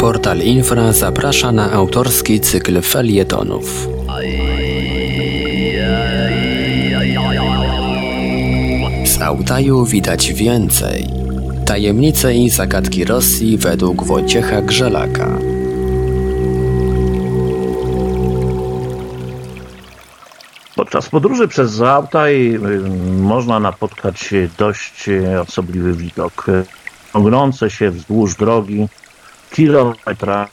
Portal Infra zaprasza na autorski cykl felietonów. Z Altaju widać więcej. Tajemnice i zagadki Rosji według Wojciecha Grzelaka. Podczas podróży przez Załtaj y, można napotkać dość y, osobliwy widok. Ognące się wzdłuż drogi kilometrami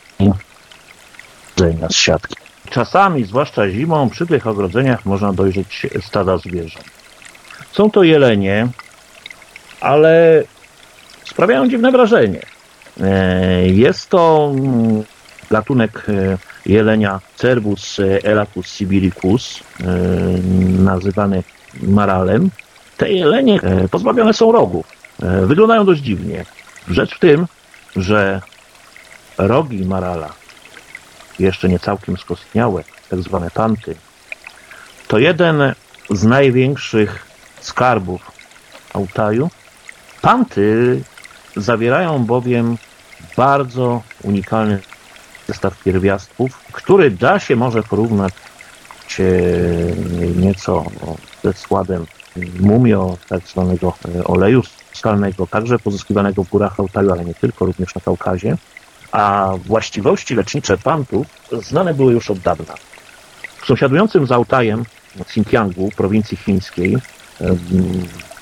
z siatki. Czasami, zwłaszcza zimą, przy tych ogrodzeniach można dojrzeć stada zwierząt. Są to jelenie, ale sprawiają dziwne wrażenie. E, Jest to mm, gatunek e, jelenia Cervus elatus sibiricus, e, nazywany maralem. Te jelenie e, pozbawione są rogów. E, Wyglądają dość dziwnie. Rzecz w tym, że rogi marala, jeszcze nie całkiem skostniałe, tak zwane panty, to jeden z największych skarbów Altaju. Panty zawierają bowiem bardzo unikalny zestaw pierwiastków, który da się może porównać e, nieco ze składem mumio, tak zwanego e, oleju skalnego, także pozyskiwanego w górach Altaju, ale nie tylko, również na Kaukazie. A właściwości lecznicze pantów znane były już od dawna. W sąsiadującym z Altajem Xinjiangu, prowincji chińskiej,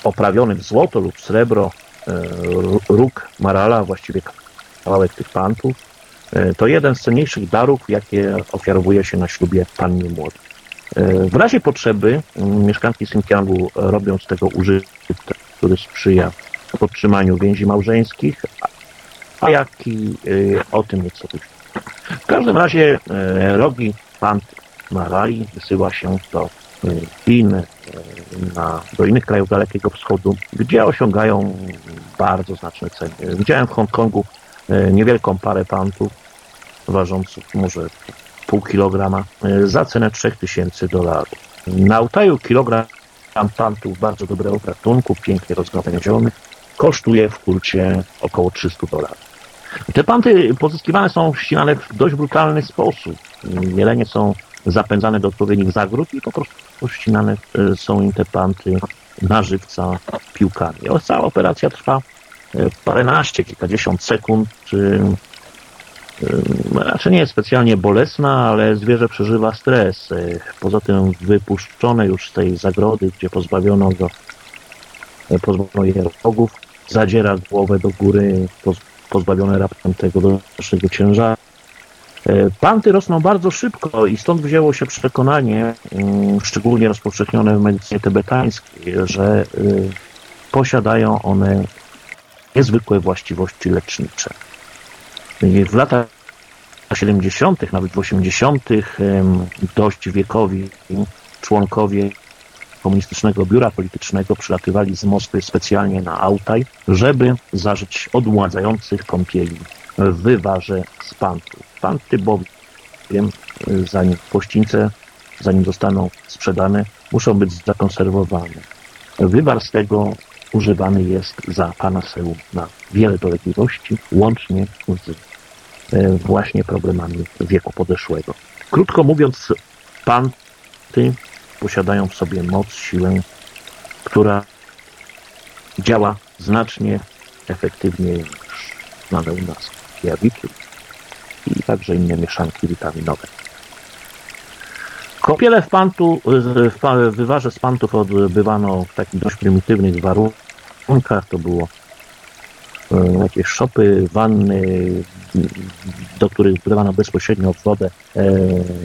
oprawionym w złoto lub srebro e, róg marala, właściwie kawałek tych pantów, e, to jeden z cenniejszych darów, jakie ofiarowuje się na ślubie pannie młodej. E, W razie potrzeby mieszkanki Xinjiangu robią z tego użytek, który sprzyja podtrzymaniu więzi małżeńskich, a jak i y, o tym nieco później. W każdym razie e, rogi pant marali wysyła się do y, Chin, y, do innych krajów Dalekiego Wschodu, gdzie osiągają bardzo znaczne ceny. Widziałem w Hongkongu y, niewielką parę pantów, ważących może pół kilograma, y, za cenę 3000 dolarów. Na Altaju kilogram pantów bardzo dobrego gatunku, pięknie rozgałęzionych, kosztuje w kurcie około 300 dolarów. Te panty pozyskiwane są ścinane w dość brutalny sposób. Jelenie są zapędzane do odpowiednich zagród i po prostu ścinane e, są im te panty na żywca piłkami. Cała operacja trwa e, paręnaście, kilkadziesiąt sekund. e, Raczej nie jest specjalnie bolesna, ale zwierzę przeżywa stres. Poza tym wypuszczone już z tej zagrody, gdzie pozbawiono go pozbawiono je rogów, zadziera głowę do góry, poz, pozbawione raptem tego dalszego ciężaru. E, Panty rosną bardzo szybko i stąd wzięło się przekonanie, mm, szczególnie rozpowszechnione w medycynie tybetańskiej, że y, posiadają one niezwykłe właściwości lecznicze. W latach 70., nawet w 80., em, dość wiekowi członkowie komunistycznego biura politycznego przylatywali z Moskwy specjalnie na Altaj, żeby zażyć odmładzających kąpieli w wywarze z pantów. Panty bowiem, zanim pościńce, zanim zostaną sprzedane, muszą być zakonserwowane. Wywar z tego używany jest za panaseum na wiele dolegliwości, łącznie z e, właśnie problemami wieku podeszłego. Krótko mówiąc, panty posiadają w sobie moc, siłę, która działa znacznie efektywniej niż znane u nas jawiki i także inne mieszanki witaminowe. Kąpiele w, pantu, w wywarze z pantów odbywano w takich dość prymitywnych warunkach. To było jakieś szopy, wanny, do których wlewano bezpośrednio wodę e,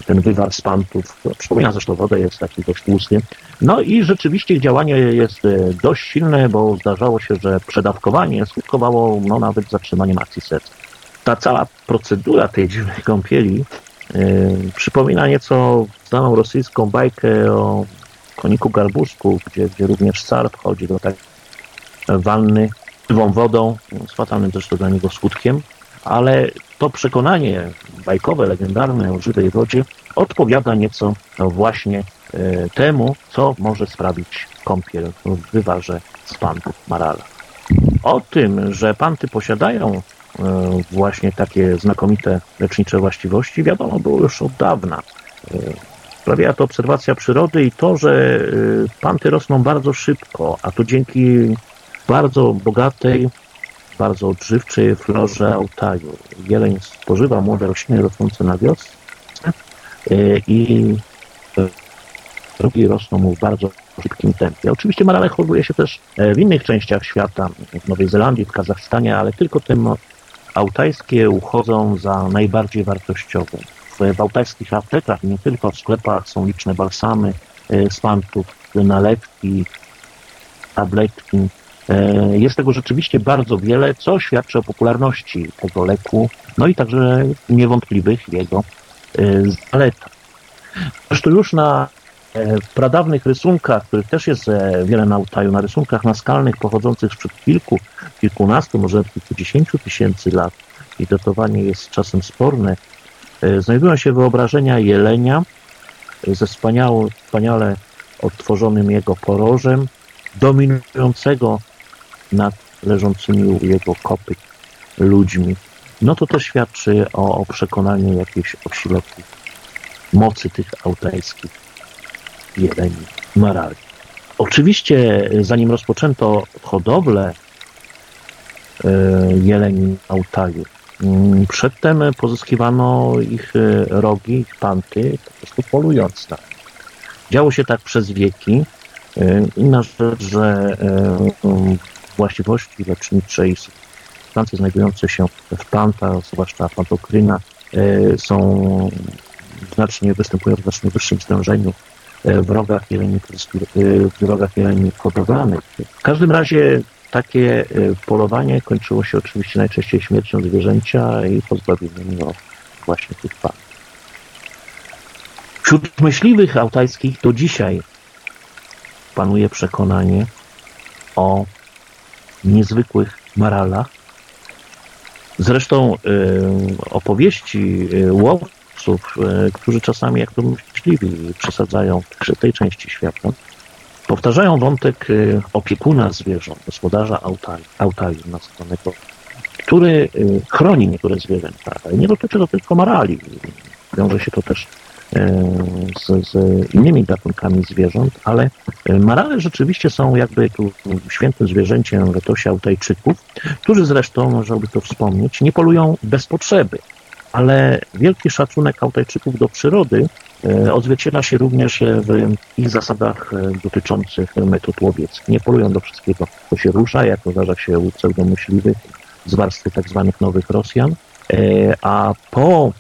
ten wywar z pantów. Przypomina zresztą wodę, jest taki dość tłusty. No i rzeczywiście działanie jest e, dość silne, bo zdarzało się, że przedawkowanie skutkowało no, nawet zatrzymaniem akcji serca. Ta cała procedura tej dziwnej kąpieli e, przypomina nieco znaną rosyjską bajkę o koniku garbusku, gdzie, gdzie również car wchodzi do takiej wanny żywą wodą, z fatalnym zresztą dla niego skutkiem, ale to przekonanie bajkowe, legendarne o żywej wodzie odpowiada nieco właśnie e, temu, co może sprawić kąpiel w wywarze z pantów Marala. O tym, że panty posiadają właśnie takie znakomite lecznicze właściwości, wiadomo było już od dawna. Sprawia to obserwacja przyrody i to, że panty rosną bardzo szybko, a to dzięki bardzo bogatej, bardzo odżywczej florze Altaju. Jeleń spożywa młode rośliny rosnące na wiosnę i drogi rosną mu w bardzo szybkim tempie. Oczywiście marale hoduje się też w innych częściach świata, w Nowej Zelandii, w Kazachstanie, ale tylko te altajskie uchodzą za najbardziej wartościowe. W altajskich aptekach, nie tylko w sklepach, są liczne balsamy z nalewki, tabletki. Jest tego rzeczywiście bardzo wiele, co świadczy o popularności tego leku, no i także niewątpliwych jego zaletach. Zresztą już na w pradawnych rysunkach, których też jest wiele na Altaju, na rysunkach naskalnych pochodzących sprzed kilku, kilkunastu, może kilkudziesięciu tysięcy lat i datowanie jest czasem sporne, znajdują się wyobrażenia jelenia ze wspaniałą, wspaniale odtworzonym jego porożem, dominującego nad leżącymi u jego kopyt ludźmi. No to też świadczy o, o przekonaniu jakiejś osileku mocy tych altajskich jeleni marali. Oczywiście, zanim rozpoczęto hodowlę jeleni Altaju, przedtem pozyskiwano ich rogi, ich panty, po prostu polując na Działo się tak przez wieki. Inna rzecz, że właściwości lecznicze i substancje znajdujące się w plantach, zwłaszcza pantokryna, są znacznie, występują w znacznie wyższym stężeniu w rogach jeleni, w rogach jeleni hodowlanych. W każdym razie takie polowanie kończyło się oczywiście najczęściej śmiercią zwierzęcia i pozbawieniem go właśnie tych pan. Wśród myśliwych altajskich do dzisiaj panuje przekonanie o niezwykłych maralach. Zresztą opowieści łowców, którzy czasami, jak to myśliwi, przesadzają w tej części świata, powtarzają wątek opiekuna zwierząt, gospodarza Altaju nazywanego, który chroni niektóre zwierzęta. Nie dotyczy to tylko marali. Wiąże się to też z, z, innymi gatunkami zwierząt, ale marale rzeczywiście są jakby tu świętym zwierzęciem w etosie Altajczyków, którzy zresztą, można by to wspomnieć, nie polują bez potrzeby, ale wielki szacunek Altajczyków do przyrody odzwierciedla się również w ich zasadach dotyczących metod łowieckich. Nie polują do wszystkiego, co się rusza, jak uważa się u pseudomyśliwych z warstwy tak zwanych nowych Rosjan, a po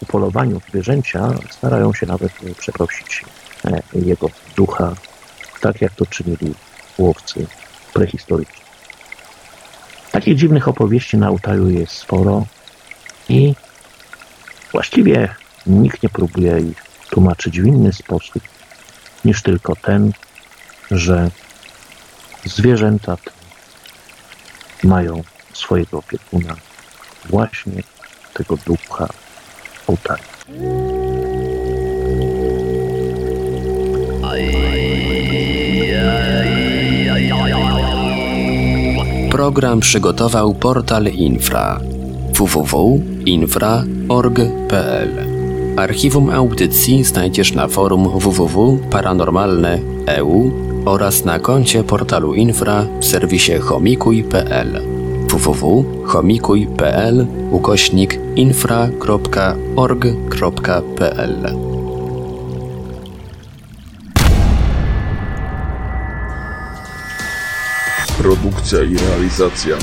upolowaniu zwierzęcia starają się nawet przeprosić jego ducha, tak jak to czynili łowcy prehistoryczni. Takich dziwnych opowieści na Altaju jest sporo i właściwie nikt nie próbuje ich tłumaczyć w inny sposób niż tylko ten, że zwierzęta mają swojego opiekuna właśnie tego ducha Altaju. Program przygotował portal Infra. www.infra.org.pl Archiwum audycji znajdziesz na forum www.paranormalne.eu oraz na koncie portalu Infra w serwisie chomikuj.pl www.chomikuj.pl ukośnik infra.org.pl Produkcja i realizacja.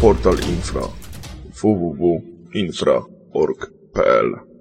Portal Infra. www.infra.org.pl